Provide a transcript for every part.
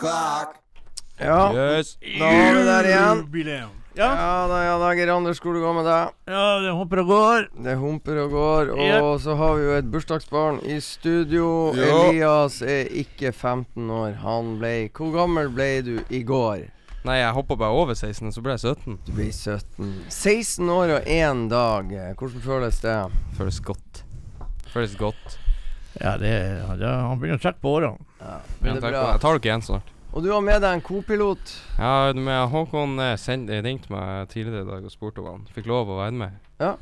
O'clock. Ja, Yes. da var vi der igjen. Jubileum. Ja Ja, da, ja da, Geir Anders, hvor det går med deg? ja det humper og går. Det humper og går. Og Yep. så har vi jo et bursdagsbarn i studio. Jo. Elias er ikke 15 år. Han ble Hvor gammel ble du i går? Nei, jeg hoppa bare over 16, og så ble jeg 17. Du ble 17. 16 år og én dag. Hvordan føles det? Føles godt. Føles godt. Ja, det, ja, han begynner å trekke på årene. Ja, Men det er takk bra. Jeg tar dere igjen snart. Og du har med deg en kopilot. Ja, med Håkon eh, send, eh, ringte meg tidligere i dag og spurte om han fikk lov å være med. Ja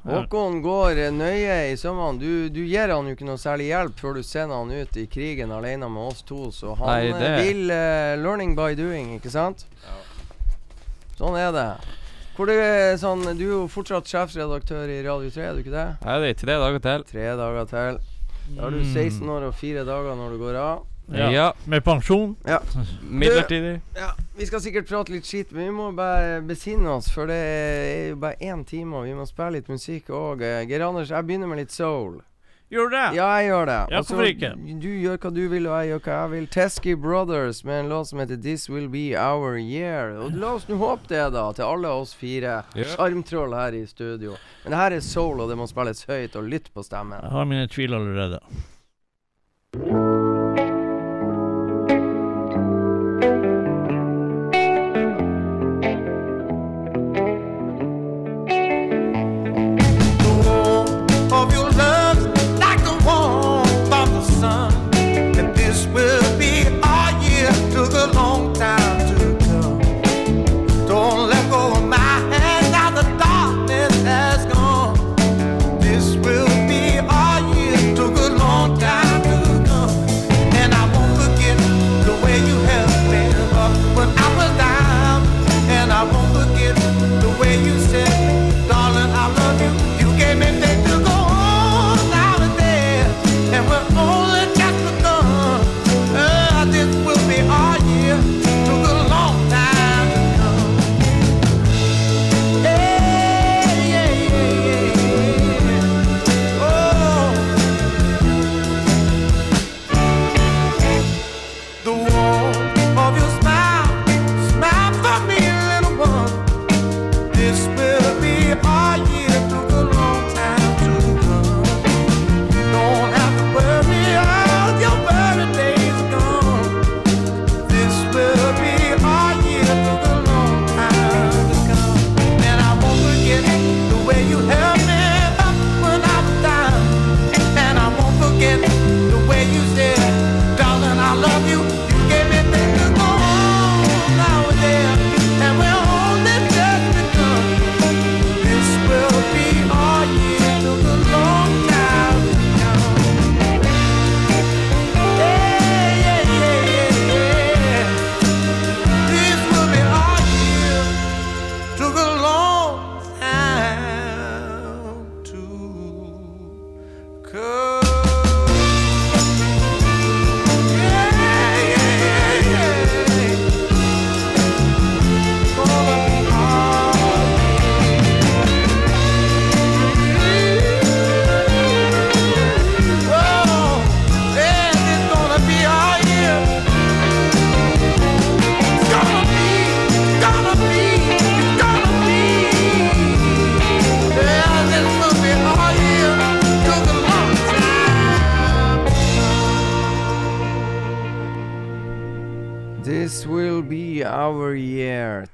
Håkon går eh, nøye i sømmene. Du, du gir han jo ikke noe særlig hjelp før du sender han ut i krigen alene med oss to, så han Nei, det- vil eh, learning by doing, ikke sant? Ja. Sånn er det. Hvor det er sånn, Du er jo fortsatt sjefsredaktør i Radio 3, er du ikke det? Nei, det er tre dager til. Tre dager til. Da har du 16 år og fire dager når du går av. Ja. Ja. Med pensjon. Midlertidig. Ja, Vi skal sikkert prate litt skitt, men vi må bare besinne oss, for det er jo bare én time, og vi må spille litt musikk òg. Geir Anders, jeg begynner med litt soul. Gjør du det? Ja, jeg gjør det. Ja, hvorfor ikke? Du gjør hva du vil, og jeg gjør hva jeg vil. Tesky Brothers med en låt som heter 'This Will Be Our Year'. Og La oss nå håpe det, da, til alle oss fire Ja. sjarmtroll her i studio. Men det her er soul, og det må spilles høyt, og lytt på stemmen. Jeg har mine tvil allerede.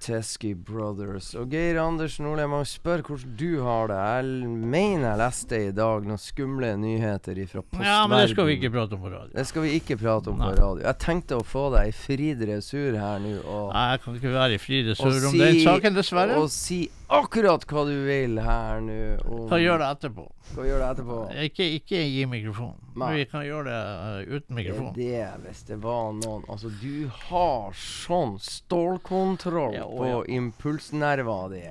Teskey Brothers. Og Geir Anders Nordli, jeg må spørre hvordan du har det. Jeg mener jeg leste i dag noen skumle nyheter fra postverden. Ja, men det skal vi ikke prate om på radio. Det skal vi ikke prate om på radio. Jeg tenkte å få deg i fri dressur her nå og, Nei, jeg kan ikke være i fri dressur om si, den saken, dessverre. og si akkurat hva du vil her nå. om- Kan gjøre det etterpå. Kan gjøre det etterpå? Ikke, ikke gi mikrofon. Nei. Vi kan gjøre det uh, uten Det er mikrofon. det, hvis det var noen Altså, du har sånn stålkontroll Ja, på ja. impulsnerva di.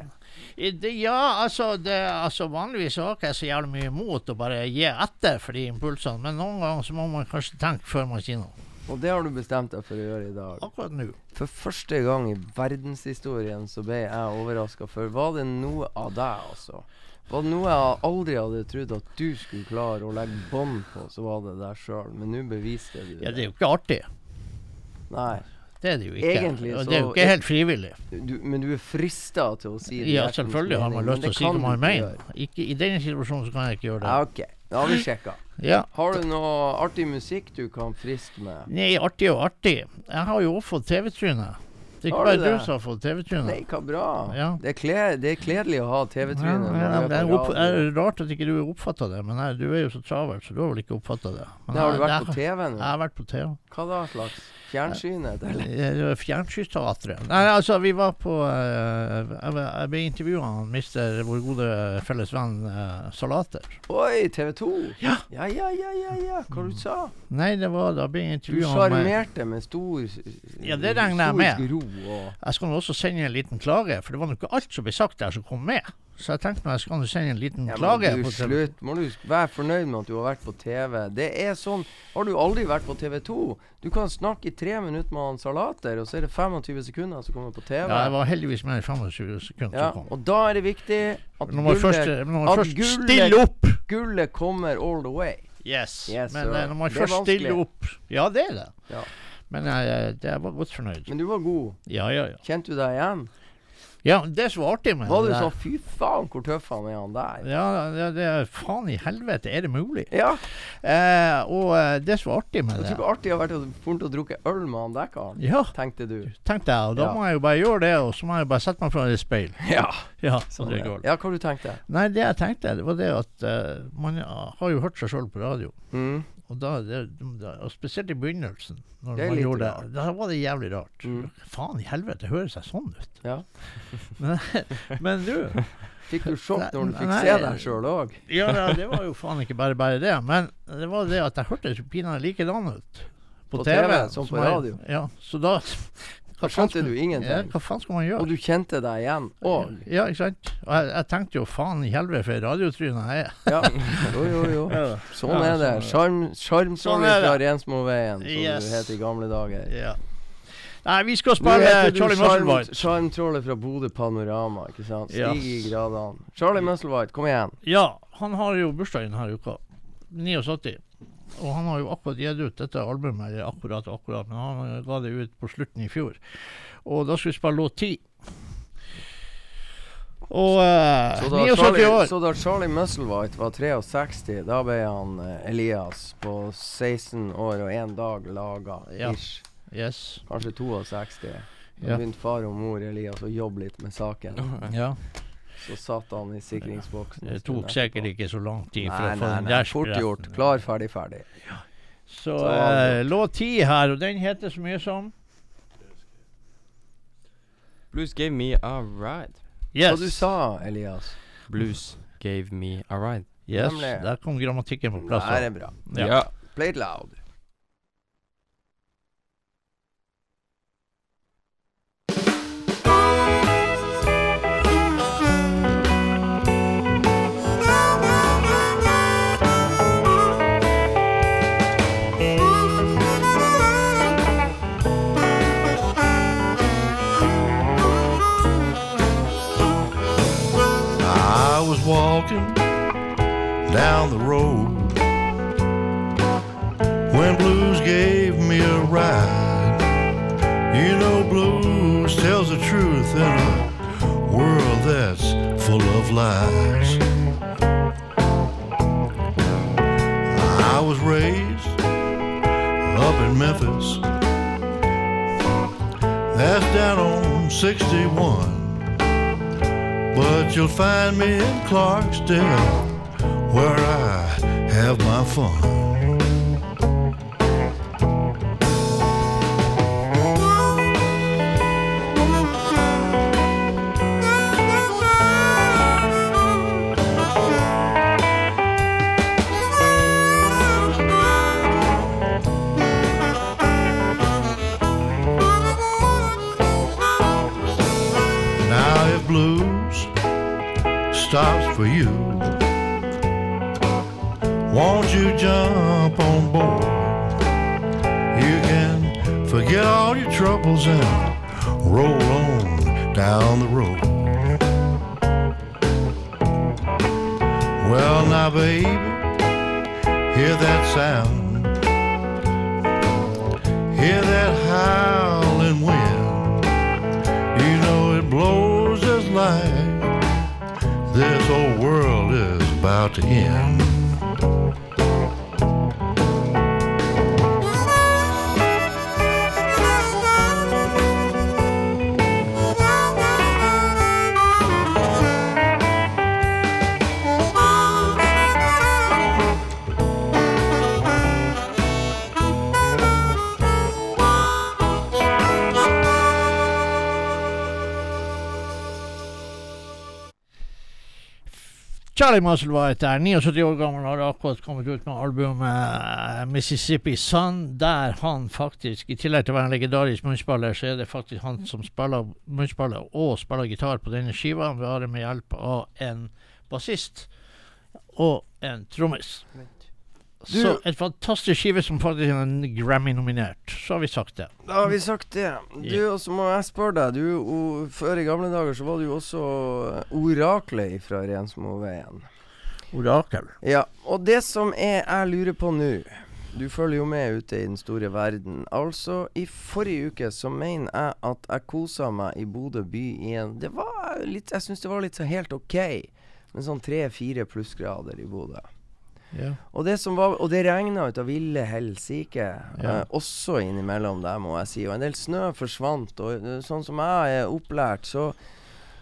Det, ja, altså, det, altså Vanligvis har jeg ikke så jævlig mye imot å bare gi etter for de impulsene, men noen ganger så må man kanskje tenke før man sier noe. Og det har du bestemt deg for å gjøre i dag. Akkurat nå. For første gang i verdenshistorien så ble jeg overraska, for var det noe av deg, altså? Var det noe jeg aldri hadde trodd at du skulle klare å legge bånd på, så var det deg sjøl. Men nå beviste du Ja, det er jo ikke artig. Nei. Det er det jo ikke. Egentlig så- det er jo ikke helt frivillig. Du, men du er frista til å si det Ja, selvfølgelig har man lyst til å si det hva man mener. Ikke, I denne situasjonen så kan jeg ikke gjøre det. Ja, OK. Da har vi sjekka. Ja. Har du noe artig musikk du kan friske med? Nei, artig og artig. Jeg har jo også fått TV-tryne. Det er ikke bare du som har fått TV-tryne. Nei, hva bra. Ja. Det, er kle, det er kledelig å ha TV-tryne. Ja, ja, det er rart at ikke du oppfatta det, men jeg, du er jo så travel, så du har vel ikke oppfatta det. Men Det har du vært jeg- på TV nå? Jeg har vært på TV. Hva da slags? Fjernsynet, eller? Eh, Fjernsynsteatret. Nei, altså, vi var på uh, Jeg, ble- intervjua av mister vår gode felles venn uh, Salater. Oi, TV 2? Ja. Ja, ja, ja, ja, ja. Hva du sa Nei, det var da ble jeg du? intervjua med sjarmerte med stor Ja, det regner jeg med. Og Jeg skal nå også sende en liten klage, for det var nå ikke alt som ble sagt der som kom med. Så jeg tenkte meg jeg skulle sende en liten ja, klage. du, slutt. Må du være fornøyd med at du har vært på TV. Det er sånn Har du aldri vært på TV 2? Du kan snakke i tre minutter med han Salater, og så er det 25 sekunder som kommer på TV. Ja, jeg var heldigvis med i 25 sekunder Ja, som kom. og da er det viktig at først, gullet, at først gullet- opp gullet kommer all the way. Yes. Yes, Men sir. eh, når man Det først stiller opp Ja, det er det. Ja. Men jeg, jeg, jeg var godt fornøyd. Men du var god. Ja, ja, ja. Kjente du deg igjen? Ja, det svarte jeg med Var du sa, sånn Fy faen, hvor tøff han er, han der. Ja, det, det faen i helvete, er det mulig? Ja. Eh, og eh, det svarte jeg med Jeg det tror ikke artig har vært å til å drukke øl med han dekkeren. Ja, Tenkte du. tenkte jeg, og da Ja. må jeg jo bare gjøre det, og så må jeg bare sette meg foran et speil. Ja. Ja, Sånn det det. går. ja, hva du tenkte Nei, det jeg tenkte, det var det at uh, man har jo hørt seg sjøl på radio. mm. Og, da, det, og spesielt i begynnelsen, når man gjorde det. Da var det jævlig rart. Mm. Faen i helvete, høres jeg sånn ut? Ja. Men, du Fikk du sjokk når du fikk Nei. se deg sjøl òg? Ja, ja, det var jo faen ikke bare bare det. Men det var det at jeg hørtes pinadø likedan ut. På, På TV, TV, som på jeg- radio. Ja, så Da hva skjønte du ingenting. Ja, hva faen skal man gjøre? Og du kjente deg igjen òg? Ja, ikke sant? Og jeg, jeg tenkte jo faen i helvete for radiotryne jeg er. Ja. Jo, jo, jo. Sånn Ja, er det. sånn Sånn er det. fra Rensmoveien, som Yes. du het i gamle dager. Ja. Nei, vi skal spille Charlie Musselwhite. Sjarmtrollet fra Bodø Panorama, ikke sant? Stig i gradene. Charlie Musselwhite, kom igjen. Ja, han har jo bursdag denne uka. 79. Og han har jo akkurat gitt ut dette albumet, eller akkurat og akkurat, men han ga det ut på slutten i fjor. Og da skulle vi spille låt 10. Og uh, Så da, 79 Charlie, år. så da Charlie Musselwhite var 63, da ble han uh, Elias på 16 år og én dag laga. Ja. Ish. Yes. Kanskje 62. Da Ja. begynte far og mor Elias å jobbe litt med saken. Ja. Så satt han i sikringsboksen. Det tok sikkert ikke så lang tid for Nei, å få nei, den der Fort gjort. Klar, ferdig, ferdig. Så Så eh, låt 10 her, og den heter så mye som Blues gave me a ride. Yes. Hva du sa Elias? Blues gave me a ride. yes. Nemlig. Der kom grammatikken på plass. Det er bra. Ja. Play it loud. walking down the road when blues gave me a ride. You know, blues tells the truth in a world that's full of lies. I was raised up in Memphis, that's down on 61. But you'll find me in Clarksdale where I have my fun. For you, won't you jump on board? You can forget all your troubles and roll on down the road. Well, now, baby, hear that sound. Is about to Muscle var Musselwhite er 79 år gammel, har akkurat kommet ut med albumet eh, Mississippi Sun, der han faktisk, i tillegg til å være en legendarisk munnspiller, så er det faktisk han som spiller munnspiller og spiller gitar på denne skiva, det med hjelp av en bassist og en trommis. Du- Så et fantastisk skive som faktisk er en Grammy-nominert. Så har vi sagt det. Da har vi sagt det. Du, og så må jeg spørre deg. Du, o, Før i gamle dager så var du jo også oraklet fra Rensmoveien. Orakel. Ja, og det som er jeg lurer på nå Du følger jo med ute i den store verden. Altså, i forrige uke så mener jeg at jeg kosa meg i Bodø by igjen. Det var litt Jeg syns det var litt så helt OK. Med sånn tre-fire plussgrader i Bodø. Ja. Og det som var Og det regna ut av ville helsike. Ja. Eh, også innimellom der, må jeg si. Og en del snø forsvant. Og eh, sånn som jeg er opplært, så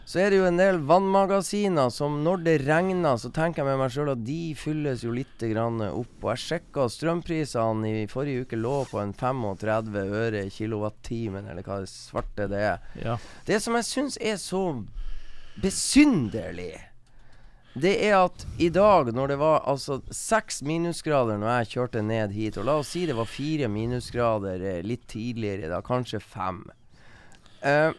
så er det jo en del vannmagasiner som når det regner, så tenker jeg med meg sjøl at de fylles jo litt opp. Og jeg sjekka strømprisene i forrige uke lå på en 35 øre kilowattimen, eller hva det svarte det er. ja. Det som jeg syns er så besynderlig, det er at i dag, når det var altså seks minusgrader når jeg kjørte ned hit, og la oss si det var fire minusgrader eh, litt tidligere, da kanskje fem eh,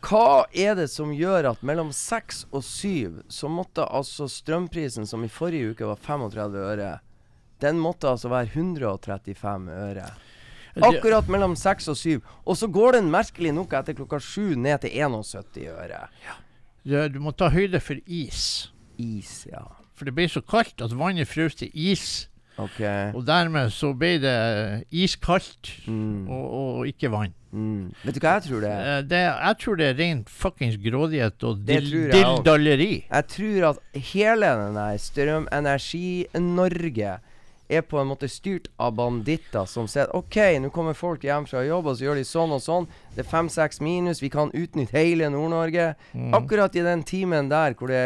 Hva er det som gjør at mellom seks og syv så måtte altså strømprisen, som i forrige uke var 35 øre, den måtte altså være 135 øre? Akkurat mellom seks og syv. Og så går den merkelig nok etter klokka sju ned til 71 øre. Du, du må ta høyde for is. Is, ja. For det ble så kaldt at vannet frøs til is. OK. Og dermed så ble det iskaldt Mm. og, og ikke vann. Mm. Vet du hva jeg tror det er? Eh, Det, jeg tror det er rent fuckings grådighet og dildalleri jeg Jeg tror at hele den der Strømenergi-Norge er på en måte styrt av banditter som sier OK, nå kommer folk hjem fra jobb, og så gjør de sånn og sånn. Det er fem-seks minus, vi kan utnytte hele Nord-Norge. Mm. Akkurat i den timen der hvor det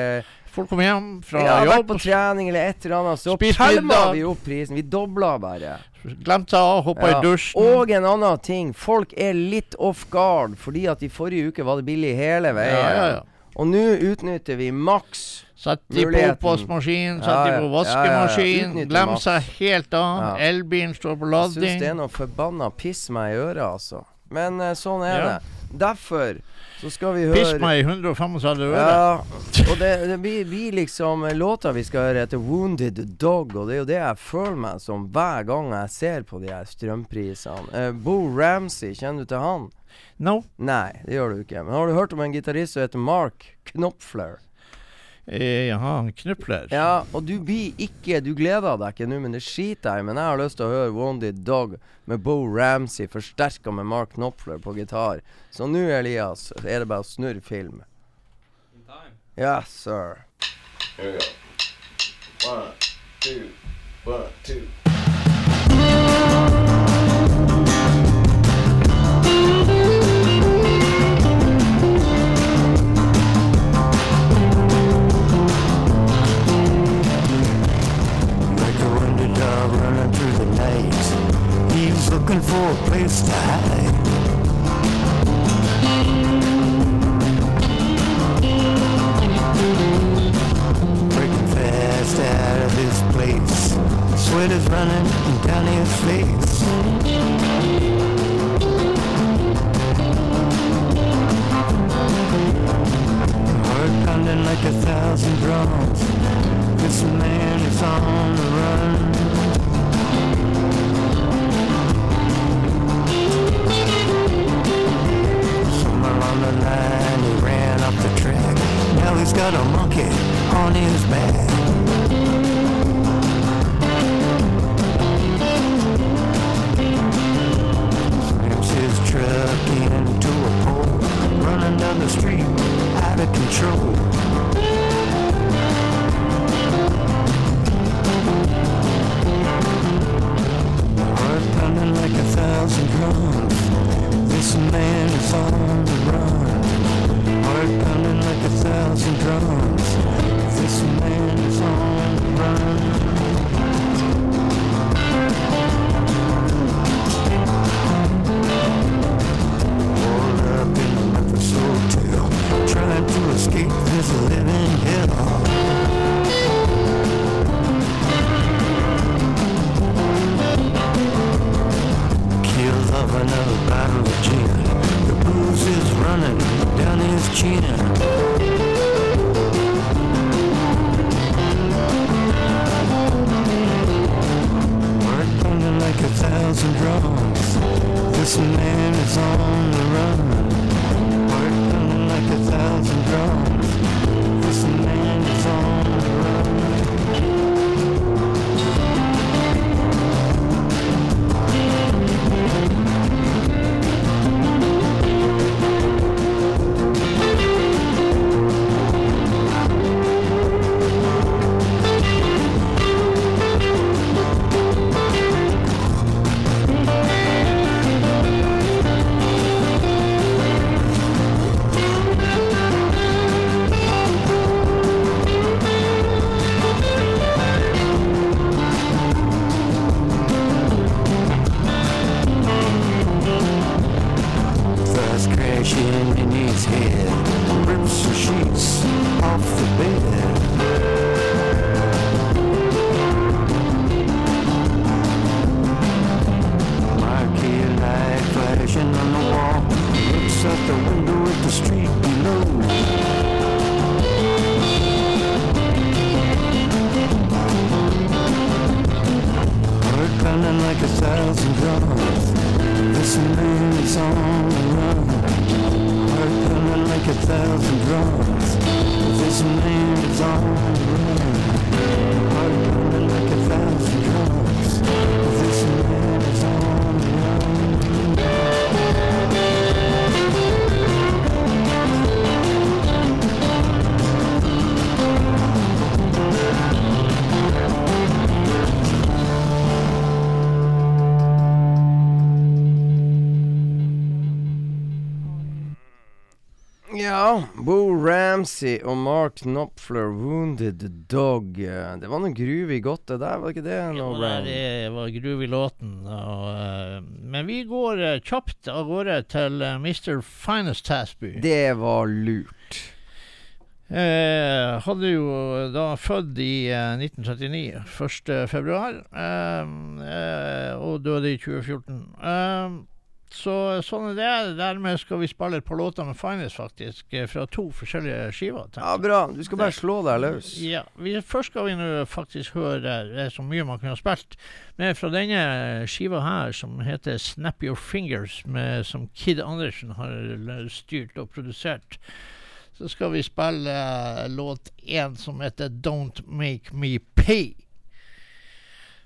Folk kommer hjem fra ja, vært jobb, på trening eller et eller annet, så pælma vi opp prisen. Vi dobla bare. glemte av, hoppa Ja. i dusjen. Og en annen ting. Folk er litt off guard fordi at i forrige uke var det billig hele veien. ja, ja. Og nå utnytter vi maks. Sett de på oppvaskmaskin, Ja, sett de på vaskemaskin. Glem seg helt av. Elbilen står på Jeg syns det er noe forbanna piss meg i øret, altså. Men eh, sånn er det. Derfor så skal vi høre Piss meg i 135 øre. Ja, og det, det blir, blir liksom eh, låta vi skal høre etter 'Wounded Dog', og det er jo det jeg føler meg som hver gang jeg ser på de her strømprisene. Uh, Bo Ramsey, kjenner du til han? No. Nei, det gjør du ikke. Men har du hørt om en gitarist som heter Mark Knopfler? Eh, Jaha, knupler. Ja, og du blir ikke Du gleder deg ikke nå, men det skiter jeg i. Men jeg har lyst til å høre Wounded Dog med Bo Ramsey forsterka med Mark Knopfler på gitar. Så nå, Elias, er det bare å snurre film. In time. Yes, sir. Here we go. One, two, one, two. Looking for a place to hide. Breaking fast out of this place. Sweat is running down his face. Heart pounding like a thousand drums. This man is on the run. Line he ran off the track. Now he's got a monkey on his back. In his head, rips the sheets off the bed. Ramsey og Mark Knopfler, 'Wounded Dog'. Eh, Det var noe groovy godt, det der, var ikke det? No, ja, det var groovy låten. Og, uh, men vi går uh, kjapt av gårde til uh, Mr. Finest Tasby. Det var lurt. Eh, hadde jo da født i eh, 1939, 1. februar, eh, eh, og døde i 2014. Eh, så sånn er det. Dermed skal vi spille et par låter med Finest, faktisk, eh, fra to forskjellige skiver. Ja, bra. Du skal bare slå deg løs. Ja, vi, Først skal vi nå faktisk høre Det er så mye man kunne ha spilt. Men fra denne skiva her, som heter 'Snap Your Fingers', med, som Kid Andersen har styrt og produsert, så skal vi spille eh, låt én som heter Don't Make Me Pay.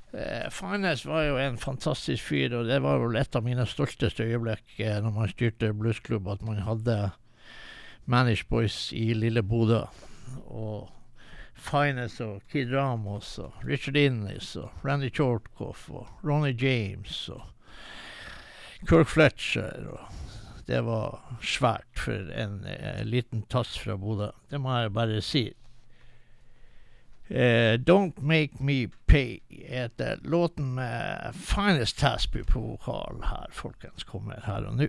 Uh, Farnes var jo en fantastisk fyr, og det var vel et av mine stolteste øyeblikk eh, når man styrte bluesklubb, at man hadde Manish Boys i lille Bodø. Og Farnes og Kid Ramos og Richard Innes og Randy Chortkoff og Ronny James og Kirk Fletcher. og Det var svært for en eh, liten tass fra Bodø. Det må jeg bare si. Eh, Don't Make Me Pay heter låten med Finest Tasby på vokal her, folkens. Kommer her og nå.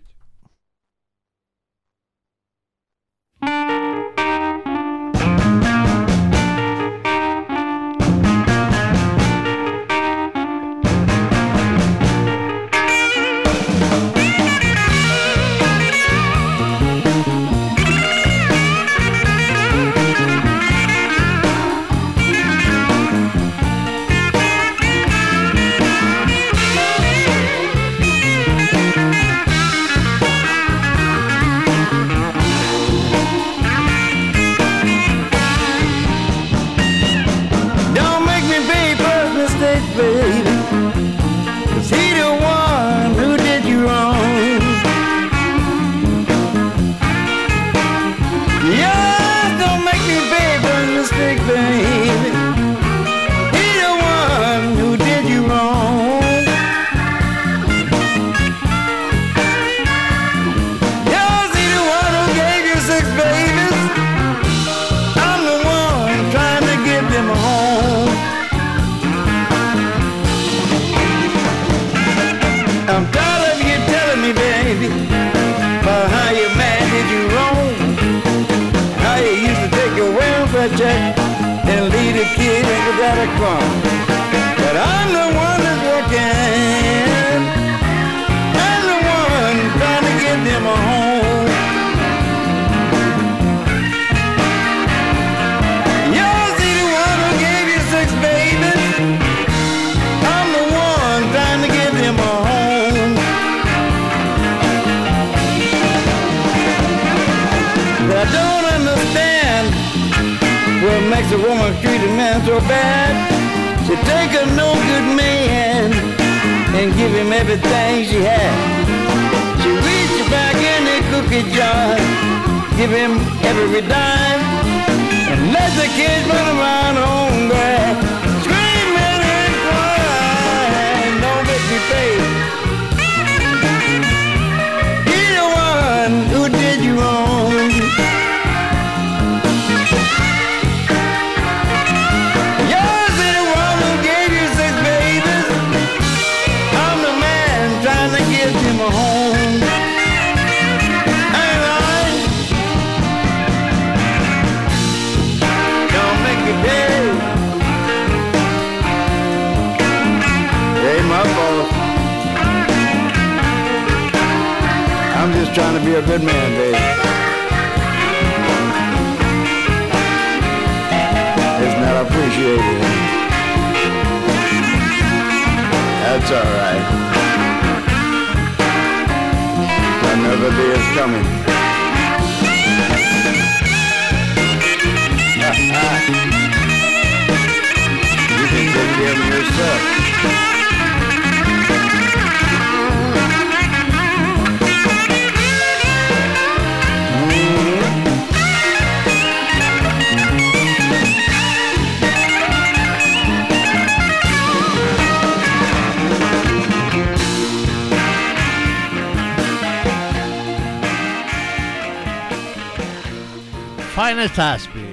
Give him every dime. And let the kids run around hungry, a good man, baby. It's not appreciated. That's all right. Another day is coming. you can take care of yourself. Finest Tasby.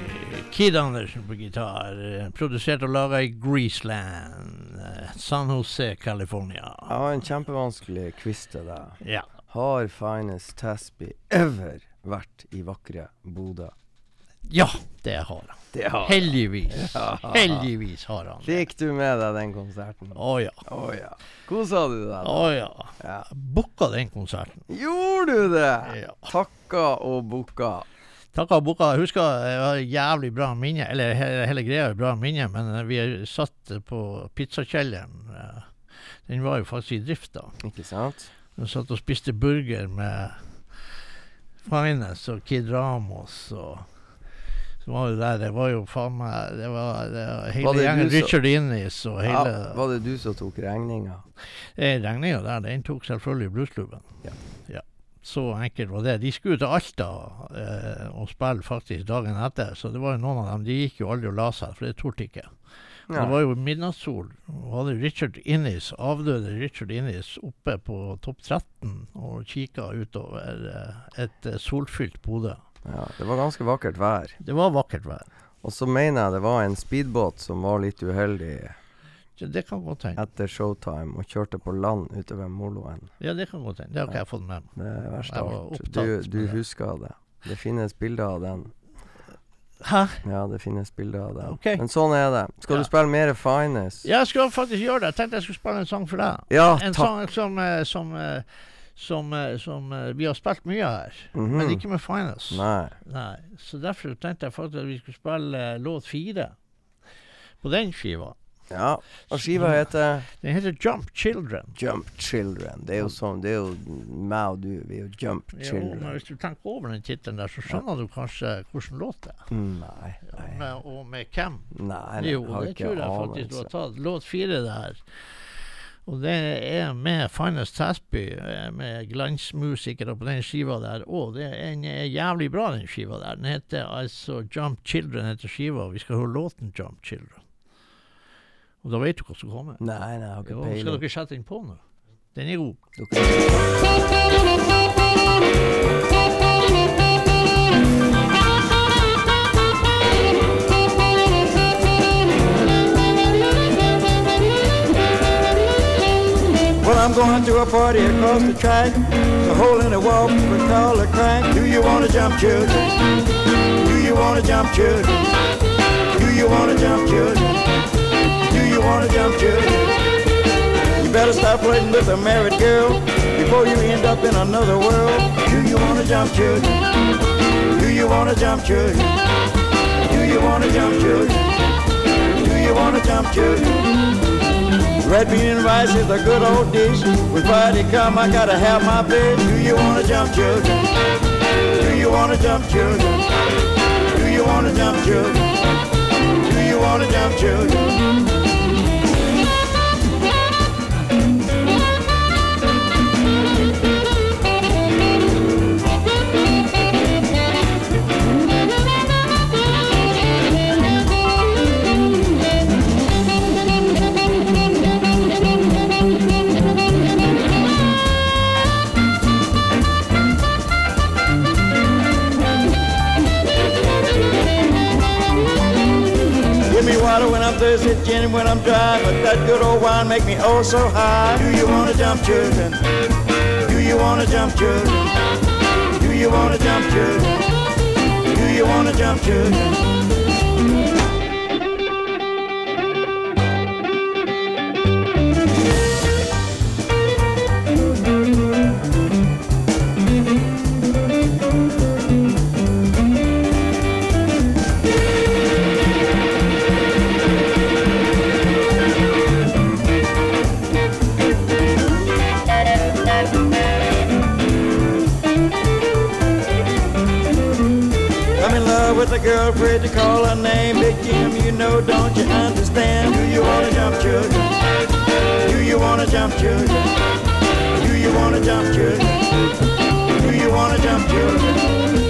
Kid Andersen på gitar. eh, Produsert og laga i Greaseland, eh, San Jose, California. Ja, en kjempevanskelig quiz til deg. Ja. Har Finest Tasby ever vært i vakre Bodø? ja, det har han. Det har Heldigvis. Ja. Heldigvis har han det. Fikk du med deg den konserten? Å ja. Å ja. Kosa du deg? Å ja. Ja. Booka den konserten. Gjorde du det? Ja. Takka og booka. Takka boka. Jeg husker var et jævlig bra minne. Eller hele, hele greia er bra minne, men vi satt på pizzakjelleren. Den var jo faktisk i drift da. Ikke sant? Vi satt og spiste burger med Finance og Kid Ramos og så var det der, Det var jo faen meg Det var, det var hele Var det gjengen. Richard Innis og Ja, hele var det du som tok regninga? Regninga der, den tok selvfølgelig bluesklubben. Ja. ja. Så enkelt var det. De skulle til Alta eh, og spille faktisk dagen etter, så det var jo noen av dem. De gikk jo aldri og la seg, for det torde ikke. Det var jo midnattssol. Og hadde Richard Innis, avdøde Richard Innis oppe på topp 13 og kikka utover eh, et eh, solfylt Bodø. Ja, det var ganske vakkert vær. Det var vakkert vær. Og så mener jeg det var en speedbåt som var litt uheldig det kan godt hende. etter showtime og kjørte på land utover moloen. Ja, det kan godt hende. Det har ikke jeg fått med meg. Det er alt. Du, du husker det. Det finnes bilder av den. Hæ? Ja, det finnes bilder av den. Okay. Men sånn er det. Skal Ja. du spille mer Finest? Ja, jeg skal faktisk gjøre det. Jeg tenkte jeg skulle spille en sang for deg. Ja, En sang som, eh, som, eh, som, eh, som vi har spilt mye her, Mhm. men ikke med Finest. Nei. Nei. Så derfor tenkte jeg faktisk at vi skulle spille låt fire på den skiva. Ja. Og skiva heter Den heter Jump Children. Jump Children. Det er jo sånn Det er jo meg og du. Vi er jo Jump Children. Jo, men hvis du tenker over den tittelen der, så skjønner du kanskje hvordan låt det er. Mm, Nei. Nei. Med, og med hvem. Nei, nei, Jo, det tror jeg faktisk du har tatt. Låt fire der. Og det er med Finest Tasby, eh, med glansmusikere på den skiva der. Og det er, en, er jævlig bra, den skiva der. Den heter altså Jump Children heter skiva, vi skal høre låten Jump Children. Og da vet du hva som kommer. Nei, nei, jeg har ikke Jo, skal peiling. dere sette den på nå? Den er god. Dere- Well, I'm going to a party across the track. A hole in the wall, we call a crack. Do you wanna jump, children? Do you wanna jump, children? Do you wanna jump, children? Wanna jump, children? You better stop flirting with a married girl before you end up in another world. Do you wanna jump, children? Do you wanna jump, children? Do you wanna jump, children? Do you wanna jump, children? Red bean and rice is a good old dish. With Friday come, I gotta have my fish. Do you wanna jump, children? Do you wanna jump, children? Do you wanna jump, children? Do you wanna jump, children? I'm gin when I'm dry, but that good old wine make me oh so high. Do you wanna jump, children? Do you wanna jump, children? Do you wanna jump, children? Do you wanna jump, children? A girl, afraid to call her name. Big Jim, you know, don't you understand? Do you wanna jump, children? Do you wanna jump, children? Do you wanna jump, children? Do you wanna jump, children?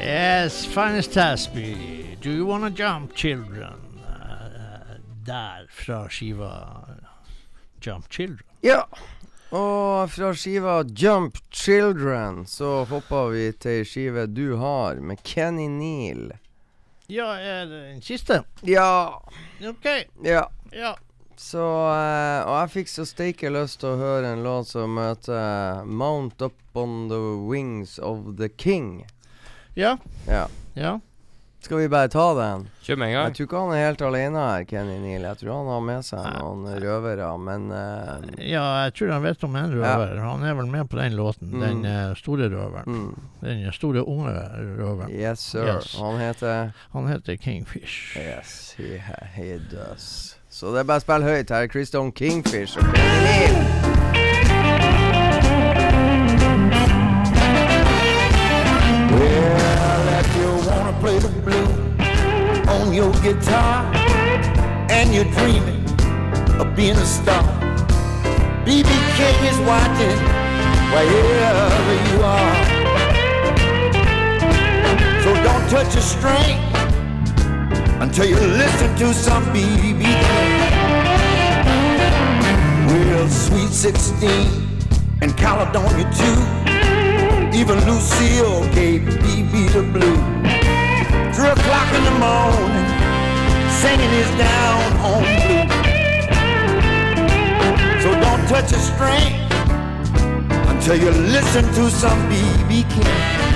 Yes, finest Tasby. Do you wanna jump, children? Uh, der, fra skiva Jump Children. Ja. Og fra skiva Jump Children så hopper vi til skive du har, med Kenny Neal. Ja, er det den siste? Ja. OK. Ja. Ja. Så uh, Og jeg fikk så steike lyst til å høre en låt som heter Mount Up On The Wings Of The King. Ja. Ja. Ja. Skal vi bare ta den? Kjør med en gang. Jeg tror ikke han er helt alene her, Kenny Neal. Jeg tror han har med seg noen røvere, men uh, ja, jeg tror han vet om en røver. Han er vel med på den låten. Mm. Den eh, store røveren. mm, Den store, unge røveren. Yes, sir. Yes. Han heter Han heter Kingfish. Yes, he, he does. Så det er bare å spille høyt. Her er Kriston Kingfish og Kenny Neal. Play the blues on your guitar and you're dreaming of being a star, BB King is watching wherever you are. So don't touch a string until you listen to some BB King. Well, Sweet 16 and Caledonia too. Even Lucille gave BB the blue. Three o'clock in the morning, singing his down home blues. So don't touch a string until you listen to some BB King.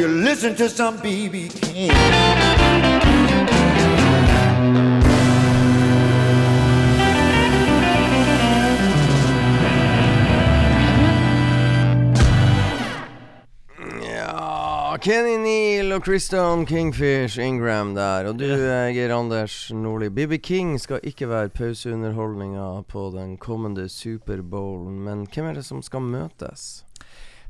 You listen to some BB King. Ja Kenny Neal og Christian Kingfish Ingram der. Og du, yeah. Geir Anders Nordli. BB King skal ikke være pauseunderholdninga på den kommende Superbowlen, men hvem er det som skal møtes?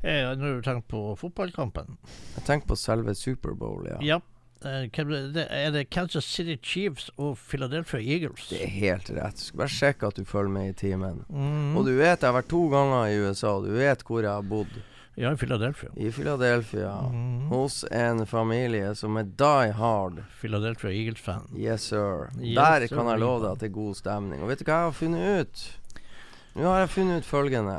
Eh, Nå har du tenkt på fotballkampen. Jeg tenker på selve Superbowl, ja. Ja. Eh, er det, er det Kansas City Chiefs og Philadelphia Eagles? Det er helt rett. Skal bare sjekke at du følger med i timen. Mm. Og du vet, jeg har vært to ganger i USA, og du vet hvor jeg har bodd. Ja, i Philadelphia. I Philadelphia. Mm. Hos en familie som er die hard. Philadelphia Eagles-fan. Yes, sir. Yes, Der sir, kan jeg love deg at det er god stemning. Og vet du hva jeg har funnet ut? Nå har jeg funnet ut følgende.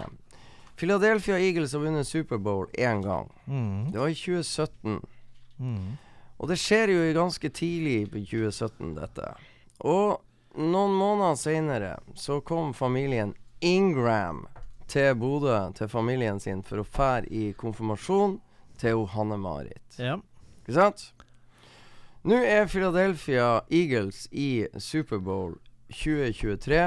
Philadelphia Eagles har vunnet Superbowl én gang. Mm. Det var i 2017. Mm. Og det skjer jo ganske tidlig på 2017, dette. Og noen måneder seinere så kom familien Ingram til Bodø, til familien sin, for å fære i konfirmasjon til Hanne-Marit. Ja. Ikke sant? Nå er Philadelphia Eagles i Superbowl 2023.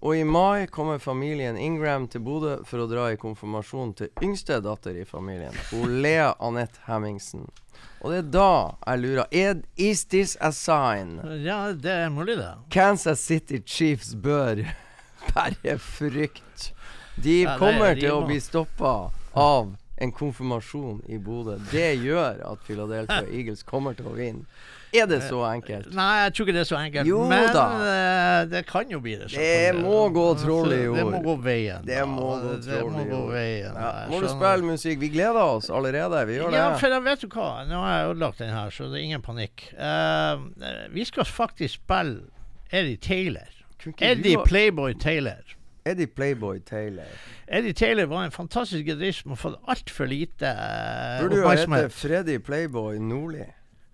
Og i mai kommer familien Ingram til Bodø for å dra i konfirmasjon til yngste datter i familien, hun Lea Anette Hemmingsen. Og det er da jeg lurer Ed, Is this a sign? ja, det er mulig, det. Kansas City Chiefs bør bære frykt. De kommer er til å bli stoppa av en konfirmasjon i Bodø. Det gjør at Philadelphia Eagles kommer til å vinne. Er det så enkelt? Nei, jeg tror ikke det er så enkelt. Jo men da. eh, det kan jo bli det. Det selvfølgelig. må gå troll i Det må gå veien. Det da. må gå Det må i gå år. Ja, må du spille musikk? Vi gleder oss allerede. Vi gjør det. Ja, for jeg vet du hva. Nå har jeg ødelagt den her, så det er ingen panikk. Uh, vi skal faktisk spille Eddie Taylor. Eddie Playboy Taylor. Eddie Playboy Taylor. Eddie Taylor var en fantastisk gitarist har fått altfor lite uh, Burde jo hete. Freddy Playboy Nordli.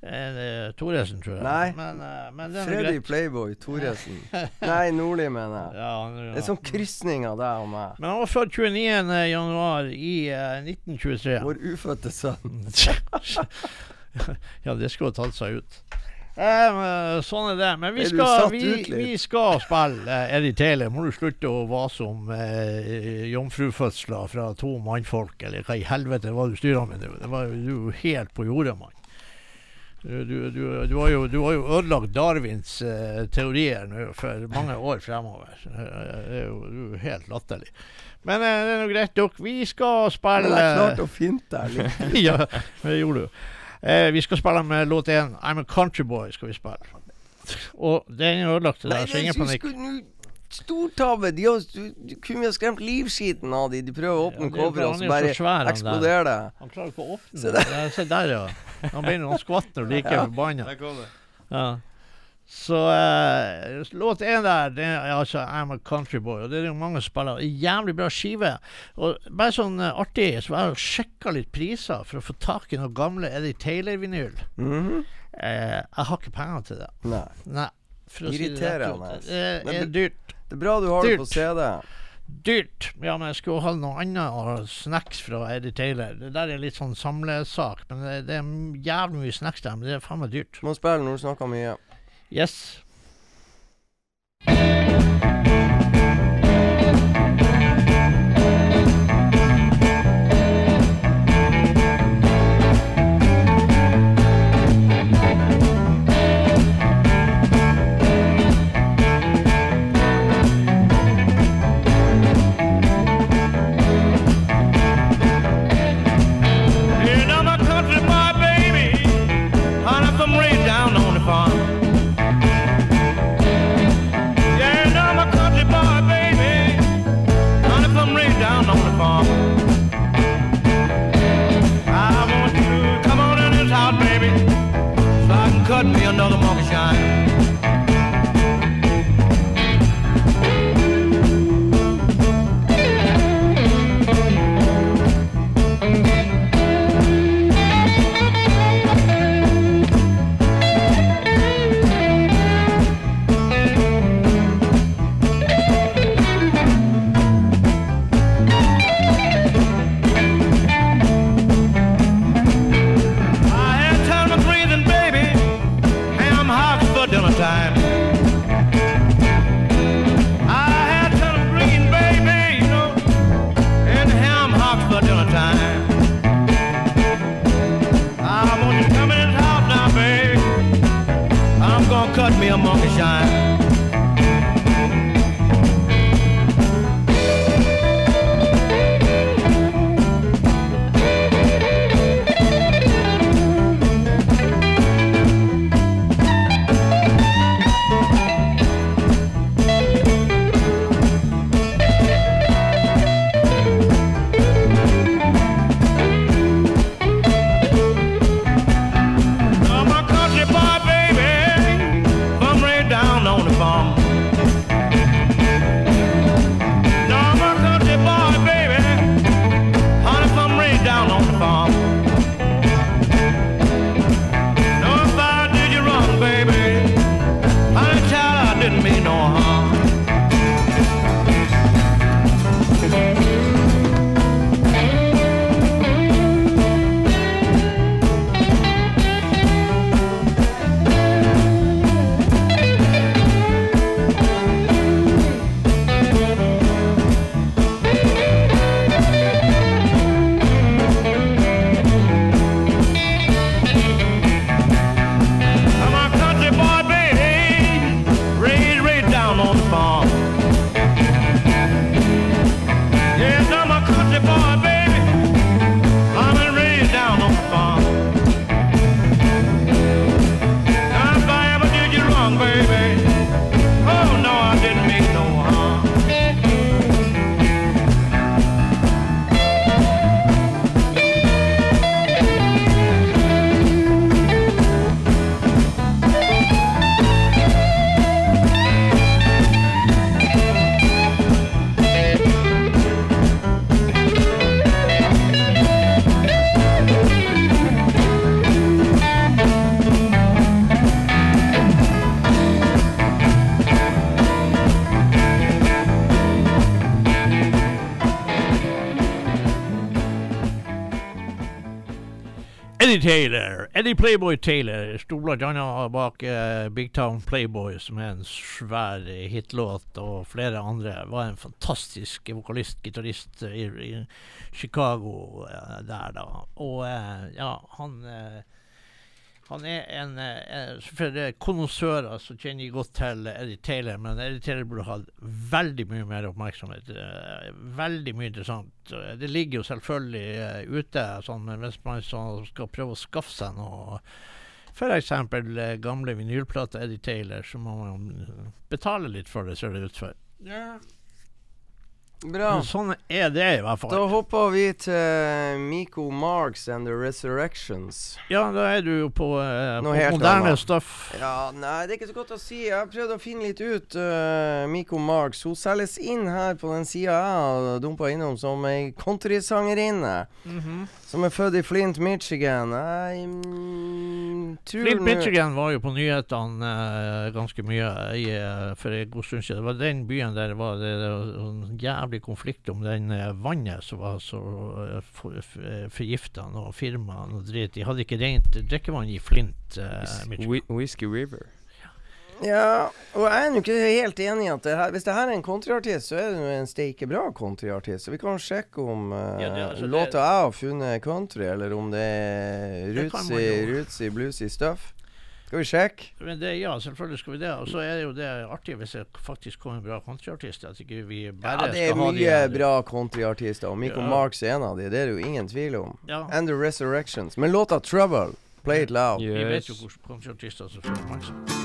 Eh, Thoresen, tror jeg. Nei. Men, eh, men nå Freddy. Playboy Thoresen. Nei, Nordli, mener jeg. Ja, Det er sånn krysning av deg og meg. Men han var født 29. januar i eh, 1923. Vår ufødte sønn. ja, det skulle ha tatt seg ut. Eh, sånn er det. Men vi skal, vi, vi skal spille eh, Eddie Taylor. Må du slutte å vase om eh, jomfrufødsler fra to mannfolk, eller hva i helvete var du styra med? Det var jo helt på jordet, mann. Du, du, du, du, har jo, du har jo ødelagt Darwins eh, teorier nå for mange år fremover. Eh, Det er jo er jo helt latterlig. Men eh, det er nå greit, dere. Vi skal spille Men jeg klarte å finte deg litt. ja, det gjorde du. Eh, vi skal spille med låt én. I'm a country boy skal vi spille. Og den er ødelagt deg, så ingen panikk. Stortabbe! De har, du, du kunne ha skremt livskiten av de. De prøver å åpne Ja, coveret, og så bare svær, eksploderer det. Han klarer ikke å åpne det. Se der, ja. Han begynner å skvatte når du ikke er Ja. forbanna. Ja. Så eh, låt én der, det er altså I'm a Country Boy. Og det er jo mange som spiller. Jævlig bra skive. Og bare sånn eh, artig, så har jeg sjekka litt priser for å få tak i noe gamle Eddie Taylor-vinyl. Mhm. eh, jeg har ikke penger til det. Nei. Nei. For å si det Irriterende. Det er dyrt. Det er bra du har det på CD. Dyrt. Ja, men jeg skulle ha noe annet snacks fra Eddie Taylor. Det der er litt sånn samlesak, men det, det er jævlig mye snacks der. Men det er faen meg dyrt. Må spille når du snakker mye. Yes. Taylor. Eddie Playboy Taylor sto bl.a. bak uh, Big Town Playboy, som er en svær hitlåt, og flere andre. Var en fantastisk vokalist, gitarist eh, i, i Chicago uh, der, da. Og uh, ja, han han er en en For eh, konnoissører så kjenner godt til Eddie Taylor, men Eddie Taylor burde hatt veldig mye mer oppmerksomhet. eh, veldig mye interessant. Eh, Det ligger jo selvfølgelig eh, ute, sånn, men hvis man skal prøve å skaffe seg noe F.eks. Gamle vinylplater Eddie Taylor, så må man eh, betale litt for det, ser det ut for. Bra. Sånn er det i hvert fall. Da hopper vi til Miko Marks and The Resurrections. Ja, da er du jo på, eh, på moderne annet. stuff. Ja, nei, det er ikke så godt å si. Jeg har prøvd å finne litt ut. Uh, Miko Marks Hun selges inn her på den sida jeg har dumpa innom, som ei countrysangerinne. Som er født i Flint, Michigan. Jeg mm, Flint Michigan var jo på nyhetene uh, ganske mye i, uh, for en god stund siden. Det var den byen der var det, det var en jævlig konflikt om den eh, vannet som var så for, for, forgifta. Noe firma og drit. De hadde ikke rent drikkevann i Flint. Uh, Whisky River. Ja, og jeg er nå ikke helt enig i at det her, hvis det her er en countryartist, så er det jo en steike bra countryartist. Så vi kan sjekke om uh, Ja, det- altså, låta jeg har funnet country, eller om det er rootsy, rootsy, bluesy stuff. Skal vi sjekke? Men det, ja, selvfølgelig skal vi det. Og så er det jo det artig hvis det faktisk kommer bra countryartister. At ikke vi bare Ja, det er mye bra countryartister, og Miko Ja. Marks er en av de, det er det jo ingen tvil om. Ja. And The Resurrections. Men låta 'Trouble', play it loud. Vi vet jo hvilke countryartister som får oppmerksomhet.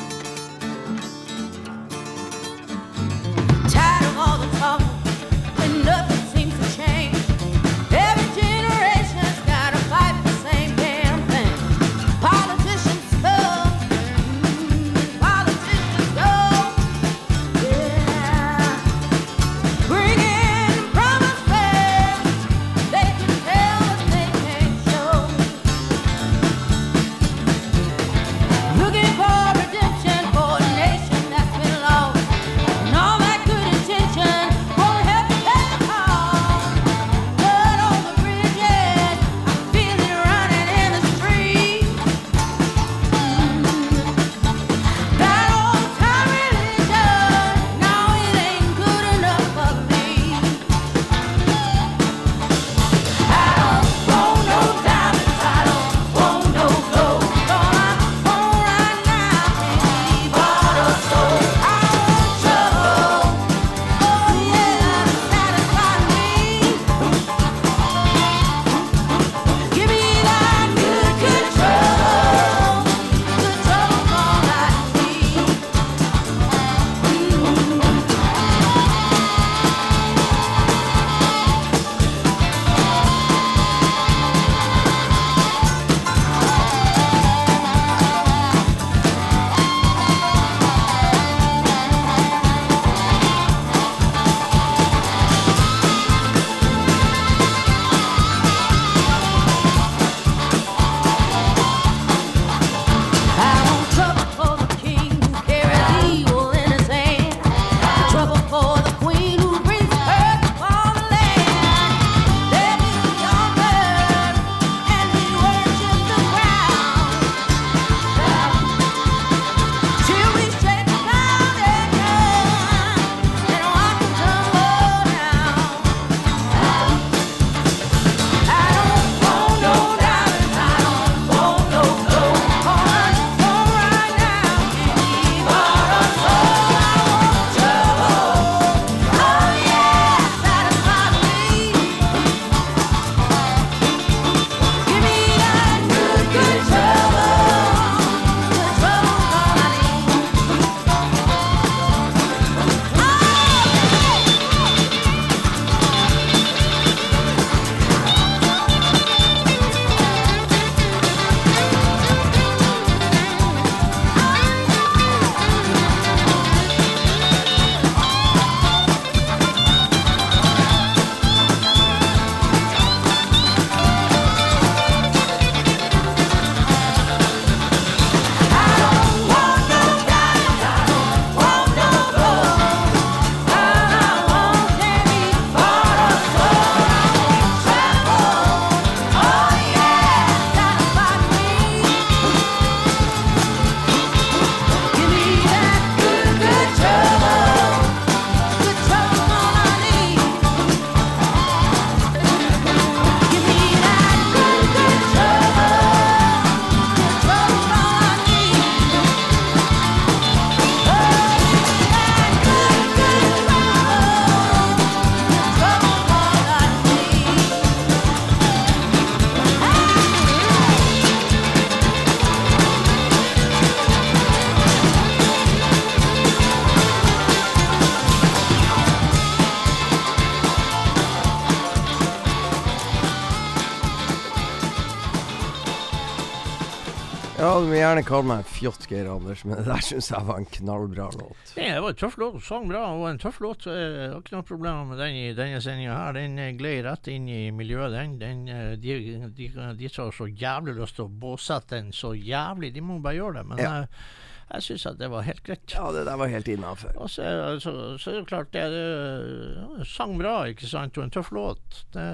Gjerne kalle meg fjott, Geir Anders, men det der syns jeg var en knallbra låt. Nei, det var en tøff låt. Sang bra. Og en tøff låt. Jeg har ikke noe problem med den i denne sendinga her. Den eh, gled rett inn i miljøet, den. den eh, de, de, de som har så jævlig lyst til å båsette den så jævlig, de må bare gjøre det. Men Ja. eh, jeg syns at det var helt greit. Ja, det der var helt innafor. Så, så, så er det klart, det, det sang bra, ikke sant, og en tøff låt. Det,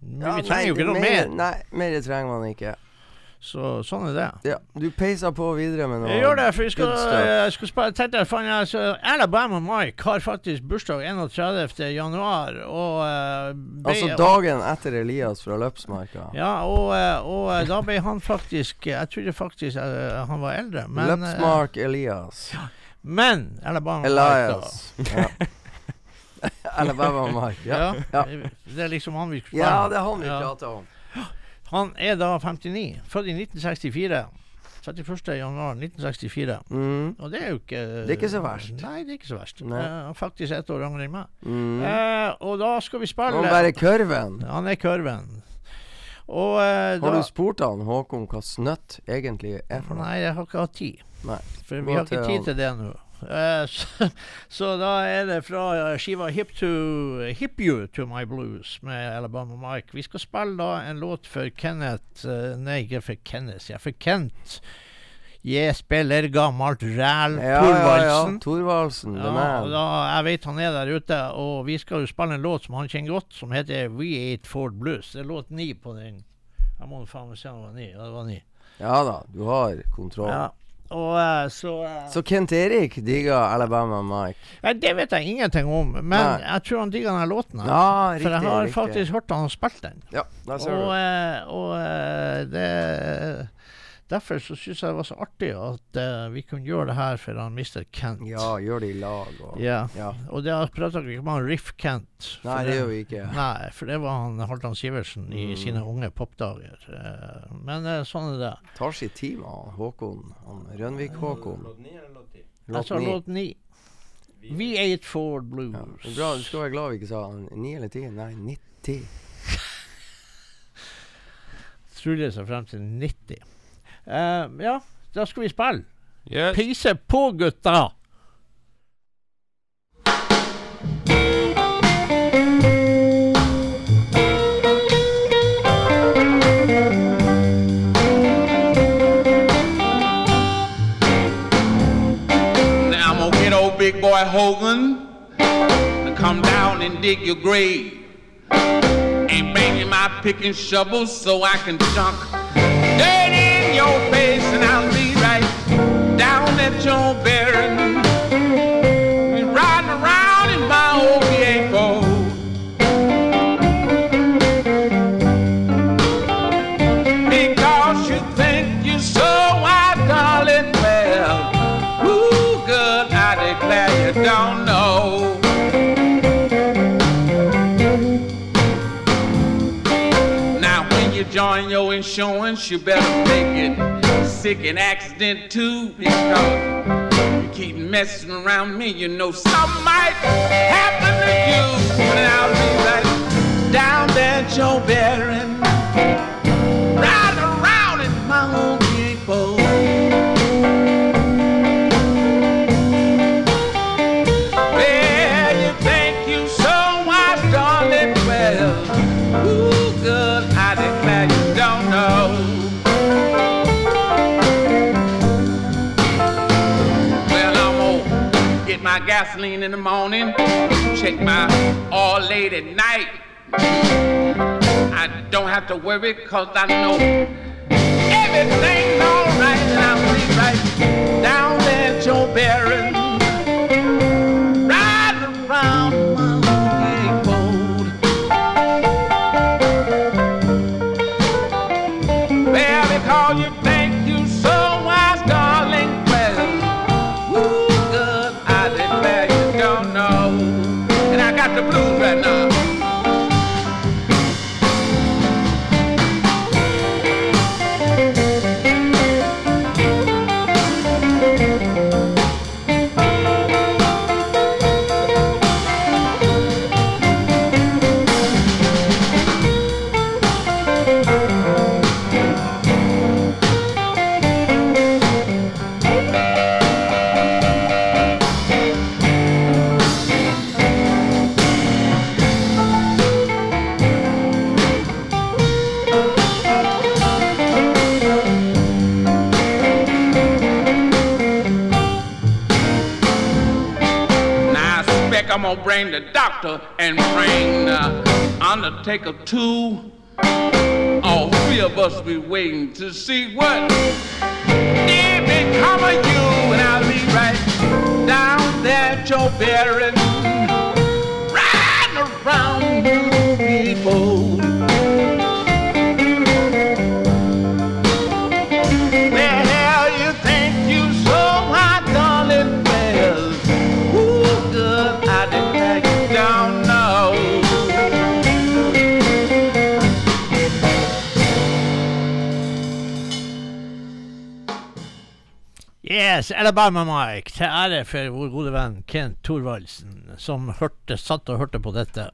men vi trenger jo ikke noe mer. Nei, mer trenger man ikke. Så sånn er det. Ja, Du peiser på videre med noe Jeg gjør det, for jeg skal, jeg skal spille tenkte fan, faen, jeg, så Alabama Mike har faktisk bursdag 31. januar, og ble- Altså dagen etter Elias fra Løpsmarka. Ja, og, eh, og eh, da ble han faktisk Jeg trodde faktisk uh, han var eldre, men Løpsmark Elias. Men Alabama Elias. Mike, Ja. Alabama Mike. Ja. Ja, Ja. Det er liksom han vi skal ja, det er han vi prater om. Han er da 59, født i 1964. 31. januar 1964. Mm. Og det er jo ikke Det er ikke så verst. Nei, det er ikke så verst. Er faktisk ett år yngre enn meg. Mm. Uh, og da skal vi spille Han er kurven. Han er kurven. Og uh, Har du spurt han Håkon hva snøtt egentlig er for noe? Nei, jeg har ikke hatt tid. Nei. For vi har ikke tid til det nå. Eh, så, da er det fra eh, skiva Hip, to, Hip You To My Blues med Alabama Mike. Vi skal spille da en låt for Kenneth eh, Nei, ikke for Kenneth, ja, for Kent. Jeg spiller gammelt ræl, Ja, ja, ja. Thorvaldsen. Thorvaldsen, Ja, da, jeg vet han er der ute, og vi skal jo spille en låt som han kjenner godt, som heter We Ate Ford Blues. Det er låt ni på den. Jeg må faen meg se om det var ni. Ja, det var ni. Ja da, du har kontroll. Ja. Og eh, så uh, Så Kent Erik digger Alabama Mike. ja, Det vet jeg ingenting om, men Nei. jeg tror han digger den låten. her. Ja, riktig. For jeg har riktig. faktisk hørt han spille den. Ja, Og, eh, og det Derfor så syns jeg det var så artig at uh, vi kunne gjøre det her for han Mr. Kent. Ja, gjør det i lag og Ja. ja. Og det prata vi ikke om han Riff Kent. Nei, det gjør vi ikke. Nei, for det var han Halvdan Sivertsen i Mm. sine unge popdager. Uh, Men uh, sånn er det. Tar sin tid med Håkon. Han Rønvik-Håkon. Jeg sa eller låt ni. We Ate Ford Blues. Ja. Bra, du skal være glad vi ikke sa han ni eller ti. Nei, 90. Trulle seg frem til 90. Eh, ja, da skal vi spille. Yes. Peise på, gutta! Now I'm gonna get old big boy Hogan to come down and dig your grave. Ain't banging my picking shovel so I can chunk your face and I'll be right down at your burying. Insurance, you better make it sick and accident too. Because you keep messing around me, you know something might happen to you. And I'll be right down there your bearing riding around in my own in the morning, check my oil late at night. I don't have to worry cause I know everything's alright and I'll be right down at your bearing. The blues right now. Doctor and bring the uh, undertaker two. All three of us be waiting to see what did become of you. And I'll be right down there at your burying, Alabama Mike, til ære for vår gode venn Kent Thorvaldsen, som hørte, satt og hørte på dette.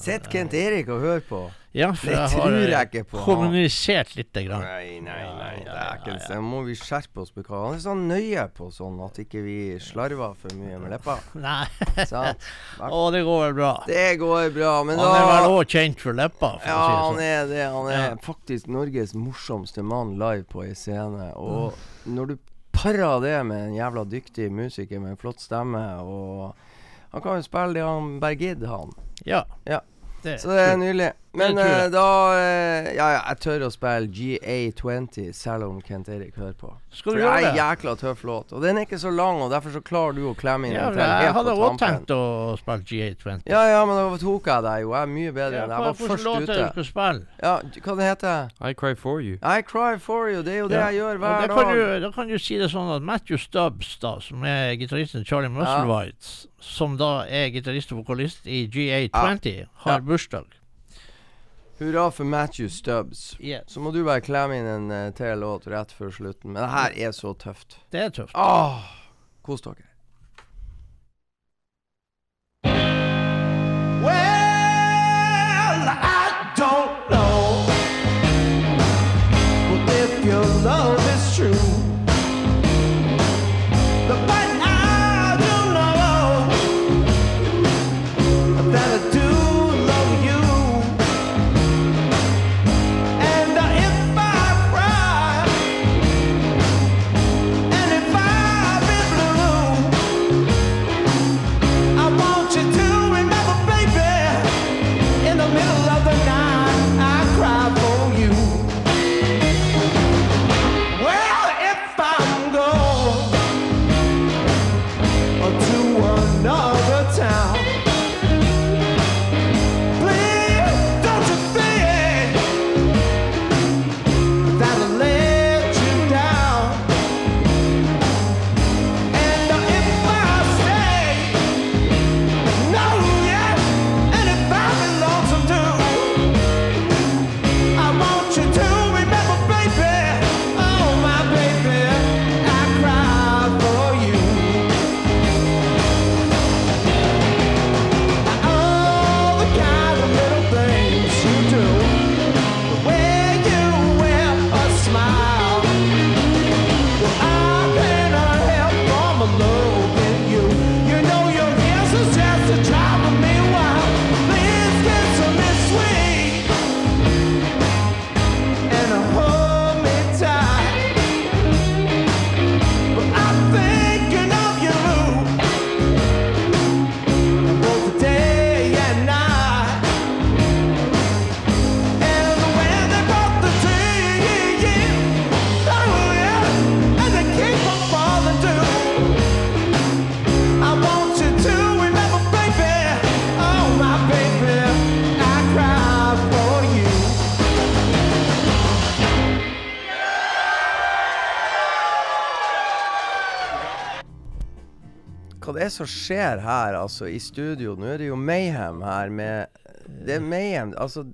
Sitt Kent Erik og hør på. Ja, for Det tror jeg ikke på. kommunisert lite grann. Nei, nei, nei. Det er ikke det. må vi skjerpe oss på hva Han er sånn nøye på sånn at ikke vi slarver for mye med leppa. Nei. Sant? Å, det går vel bra. Det går bra, men Han er vel da òg kjent for leppa, for Ja, å si han sånn. er det. Han er Ja. faktisk Norges morsomste mann live på ei scene. Og når du parer det med en jævla dyktig musiker med en flott stemme og Han kan jo spille det han Bergid, han. Ja. Ja. Det, Så det er nydelig. Men eh, da uh, Ja, ja, jeg tør å spille GA20 selv om Kent Erik hører på. Skal For gjøre det er en jækla tøff låt. Og den er ikke så lang, og derfor så klarer du å klemme inn Ja, en til jeg hadde òg tenkt å spille GA20. Ja, ja, men da tok jeg deg jo. Jeg er mye bedre Ja, enn deg. Jeg var først det du skal spille? Ja, hva det heter I Cry For You. I cry for you. Det er jo det jeg gjør hver dag. du, da kan du si det sånn at Matthew Stubbs, da, som er gitaristen Charlie Musselwhite, som da er gitarist og vokalist i GA20, har Ja. Bursdag. Hurra for Matthew Stubbs. Yes. Så må du bare klemme inn en uh, til låt rett før slutten. Men det her er så tøft. Det er tøft. Åh, kos dere. Som skjer her, altså, i studio? Nå er det jo Mayhem her med Det er Mayhem, altså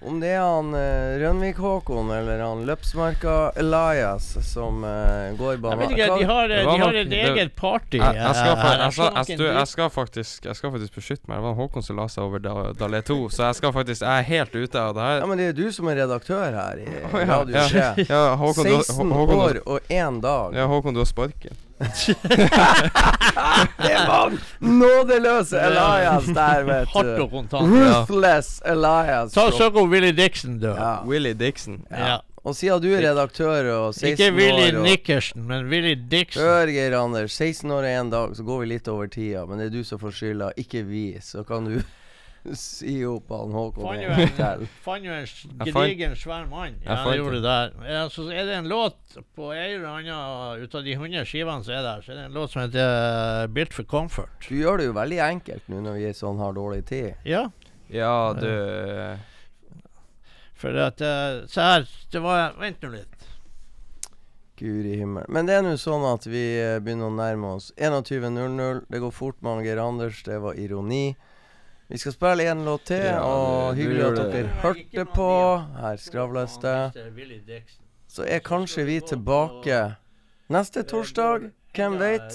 Om det er han uh, Rønvik-Håkon eller han Løpsmarka Elias som eh, går Jeg vet ikke, de har, Det de var har nok- et det- eget party. Jeg, jeg, skal, eh, fa- her. jeg, skal, jeg, stu- jeg, skal faktisk, jeg skal faktisk beskytte meg. Det var Håkon som la seg over da- Dalé 2, så jeg skal faktisk Jeg er helt ute av det her. Ja, men det er du som er redaktør her i Radio ja. 3. Ja, Håkon, du, 16 Hå- Håkon, år og én dag. ja, Håkon, du har sparken. Det var nådeløse Elias der, vet Hardt du. og kontant. Ruthless Elias. Ta Søk om Willy Dixon, du. Ja. Willy Dixon. Ja. Og siden du er redaktør og 16 Ikke Willy år og Nickerson, men Willy Dixon. Hør, Geir Anders. 16 år er én dag, så går vi litt over tida. Men det er du som får skylda, ikke vi. Så kan du si opp han Håkon Fant jo en gedigen, svær mann. Ja, han gjorde det. det der. Ja, så er det en låt på en eller annen Ut av de 100 skivene som er der, så er det en låt som heter uh, 'Built for Comfort'. Du gjør det jo veldig enkelt nå når vi sånn har dårlig tid. Ja, Ja, du for at uh, Se her, det var Vent nå litt. Guri himmel. Men det er nå sånn at vi eh, begynner å nærme oss 21.00. Det går fort med Geir Anders. Det var ironi. Vi skal spille én låt til, Ja, og hyggelig at dere hørte på. Her skravles det. Så er kanskje vi tilbake neste torsdag. Hvem vet?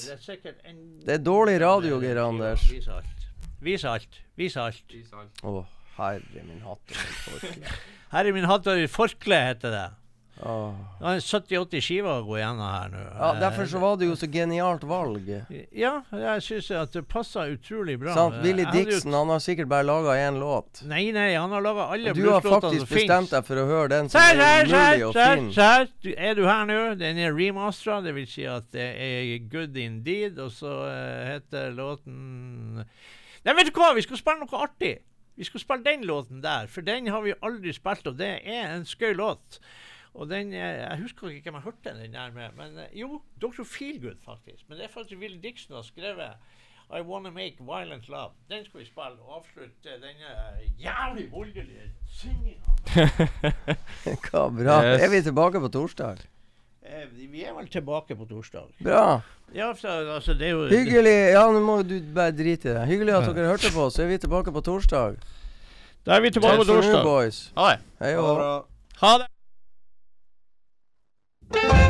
Det er en dårlig radio, Geir Anders. Vis alt. Vis alt. Vis alt. Å, herre min hatt og min forkle. Her er min hatt og forkle, heter det. Åh. Det er 70-80 skiver å gå gjennom her nå. Ja, derfor så var det jo så genialt valg. Ja, jeg syns at det passer utrolig bra. Sant? Willy hadde jo- Dixon han har sikkert bare laga én låt. Nei, nei, han har laga alle Du har faktisk bestemt deg for å høre den som er mulig å finne. er du her nå? Den er remastera, det vil si at det er good indeed. Og så eh, heter låten Nei, vet du hva, vi skal spille noe artig. Vi skal spille den låten der, for den har vi aldri spilt, og det er en skøy låt. Og den eh, Jeg husker ikke hvem jeg hørte den der med, men eh, jo, Dr. Feelgood, faktisk. Men det er faktisk Will Dixon har skrevet I Wanna Make Violent Love. Den skal vi spille og avslutte denne jævlig voldelige singinga. Hva bra. Yes. Er vi tilbake på torsdag? Eh, vi er vel tilbake på torsdag. Bra. Ja, så, altså, det er jo Hyggelig. Ja, nå må du bare drite i det. Hyggelig at dere hørte på. Så er vi tilbake på torsdag. Da er vi tilbake på torsdag. boys. Ha det. Hei og Ha det. Thank you.